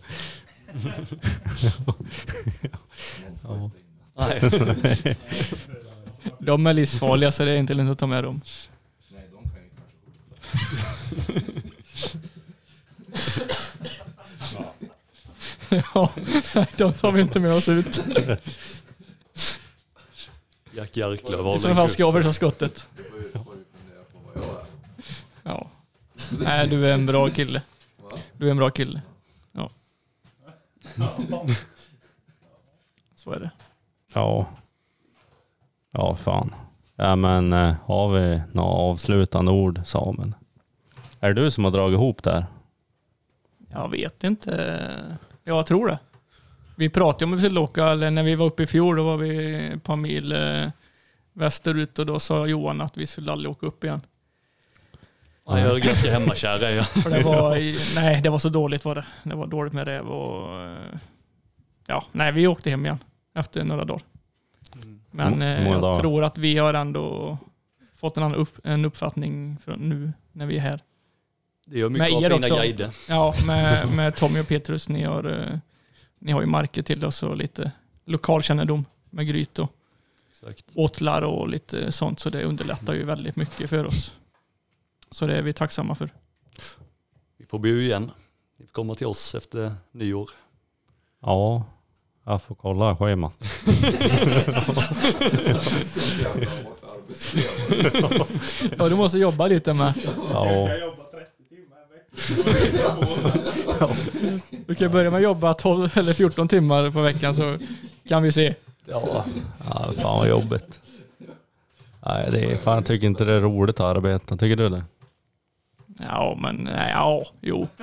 ja. Nej. De är livsfarliga så det är inte lönt att ta med dem. Ja, nej, de tar vi inte med oss ut. Jack Jarklöv I har så väl en fall ska jag skottet. Ja. Nej, du är en bra kille. Du är en bra kille. Ja. Så är det. ja. Ja, fan. Ja, men eh, har vi några avslutande ord, Samuel? Är det du som har dragit ihop det här? Jag vet inte. Jag tror det. Vi pratade om att vi skulle åka, eller när vi var uppe i fjol, då var vi ett par mil eh, västerut och då sa Johan att vi skulle aldrig åka upp igen. Ja, jag är ganska hemmakär är jag. För det var, nej, det var så dåligt var det. Det var dåligt med räv och eh, ja, nej, vi åkte hem igen efter några dagar. Men Mm, eh, hur jag dagar? tror att vi har ändå fått en annan upp, en uppfattning från nu när vi är här. Det gör Med mycket av er fina också. guider. Ja, med, med Tommy och Petrus. Ni har, eh, ni har ju marker till oss och lite lokalkännedom med gryt och Exakt. åtlar och lite sånt. Så det underlättar ju väldigt mycket för oss. Så det är vi tacksamma för. Vi får bjuda igen. Ni får komma till oss efter nyår. Ja, jag får kolla schemat. Ja, du måste jobba lite med. Ja, Du kan börja med att jobba 12 eller 14 timmar på veckan så kan vi se. ja. ja fan vad jobbigt. Nej, det är, fan, jag tycker inte det är roligt att arbeta. Tycker du det? Ja, men nej, ja, jo.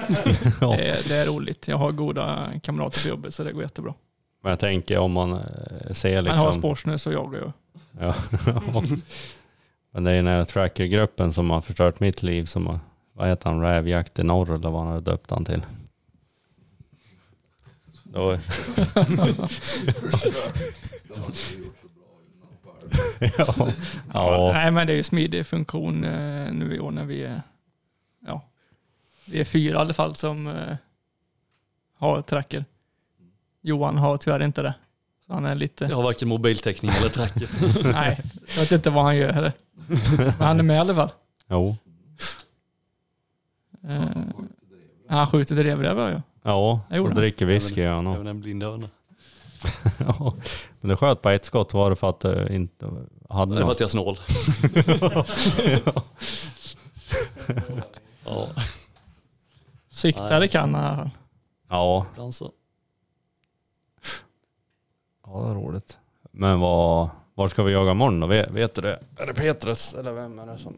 Ja. Det, är, det är roligt. Jag har goda kamrater på jobbet så det går jättebra. Men jag tänker om man eh, ser Men har liksom... sportsnö så jagar jag. Ja. Men det är den här trackergruppen som har förstört mitt liv. Som har, vad heter han? Rävjakt i norr eller vad han har döpt han till. Då, ja. ja. Nej, men det är ju smidig funktion eh, nu i år när vi är, ja, vi är fyra i alla fall som eh, har tracker. Johan har tyvärr inte det. Så han är lite, Jag har varken mobiltäckning eller tracker. nej, jag vet inte vad han gör heller. Men han är med i alla fall. Jo. Eh, han skjuter drevrävar ja. Ja, Det gjorde och dricker whisky gör han Även en blind höna. Ja. Men det sköt på ett skott. Var det för att det inte hade Det är för något? att jag är snål. ja, Siktare kan han i alla fall. Ja, ibland så. ja, det är roligt. Men vad, var ska vi jaga imorgon då? Vet, vet du det? Är det Petrus eller vem är det som...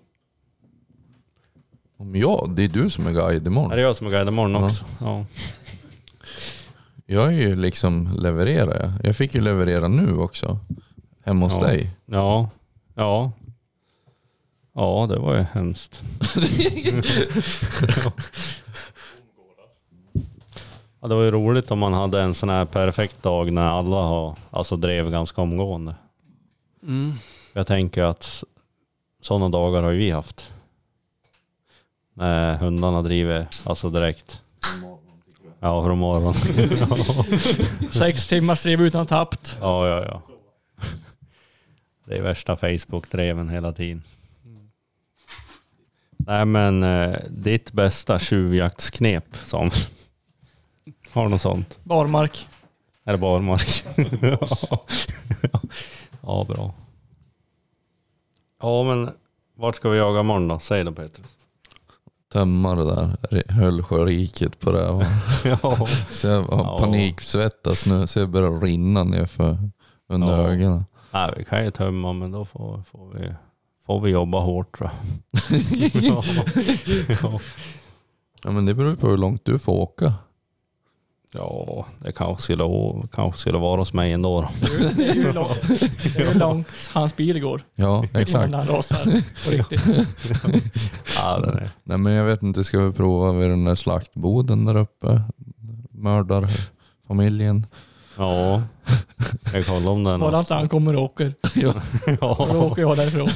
Om jag, det är du som är guide Är imorgon. det jag som är guide imorgon Ja. också? Ja. Jag är ju liksom levererar jag. Jag fick ju leverera nu också. Hemma hos Ja. dig. Ja. Ja. Ja, det var ju hemskt. ja, det var ju roligt om man hade en sån här perfekt dag när alla har, alltså drev ganska omgående. Mm. Jag tänker att sådana dagar har ju vi haft. När hundarna driver, alltså direkt. Ja, från morgon. Sex timmars driv utan tappt. Ja, ja, ja. Det är värsta Facebook-dreven hela tiden. Nej men eh, ditt bästa tjuvjaktsknep Samuel? Har du något sånt? Barmark. Är det barmark? ja, bra. Ja men vart ska vi jaga imorgon då? Säg då Petrus. Tömma det där Höllsjöriket på det. ja. Så jag har Ja. paniksvettas nu så jag börjar rinna ner för under Ja. ögonen. Nej vi kan ju tömma men då får, får, vi, får vi jobba hårt tror jag. ja. Ja. Ja men det beror ju på hur långt du får åka. Ja, det kanske skulle, kanske skulle vara hos mig ändå. Då. Det är ju långt, det är ju långt hans bil går. Ja exakt. När han rasar på riktigt. Ja, den är. Nej men jag vet inte, ska vi prova vid den där slaktboden där uppe? Mördarfamiljen. Ja, jag kollar om den. Bara inte han kommer och åker. Ja. Då Ja. åker jag därifrån.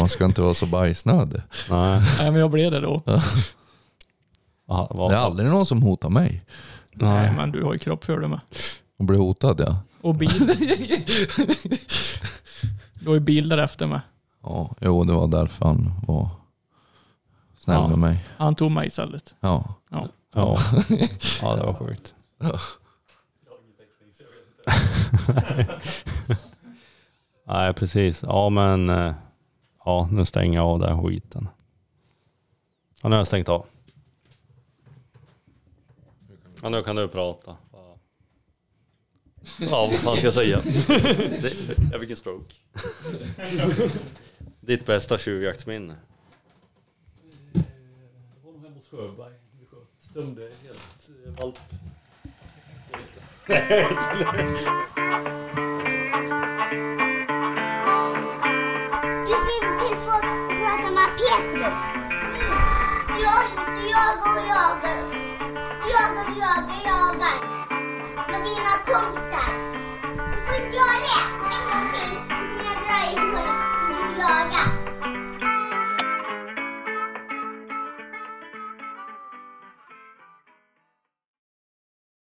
Man ska inte vara så bajsnödig. Nej. Nej men jag blev det då. Ja, vad- Det är aldrig någon som hotar mig. Nej Nej. men du har ju kropp för det med. Och blir hotad ja. Och bil. Du har ju bil därefter med. Ja, jo det var därför han var snäll Ja. med mig. Han tog mig istället. Ja. Ja. ja, det var sjukt. Nej, precis. Ja, men eh, ja, nu stänger jag av den här skiten. Ja, nu har jag stängt av. Ja, nu kan du prata. Ja, vad fan ska jag säga? Jag fick en stroke. Ditt bästa tjuvjaktsminne? Sjöberg. Vi sköt. Helt eh, valp. Du skriver till folk och pratar med Petrus. Jag, jagar och jagar. Jagar och jagar, jagar. Med dina kompisar. Du får inte göra det en gång till. Jag drar i håret. Du jagar.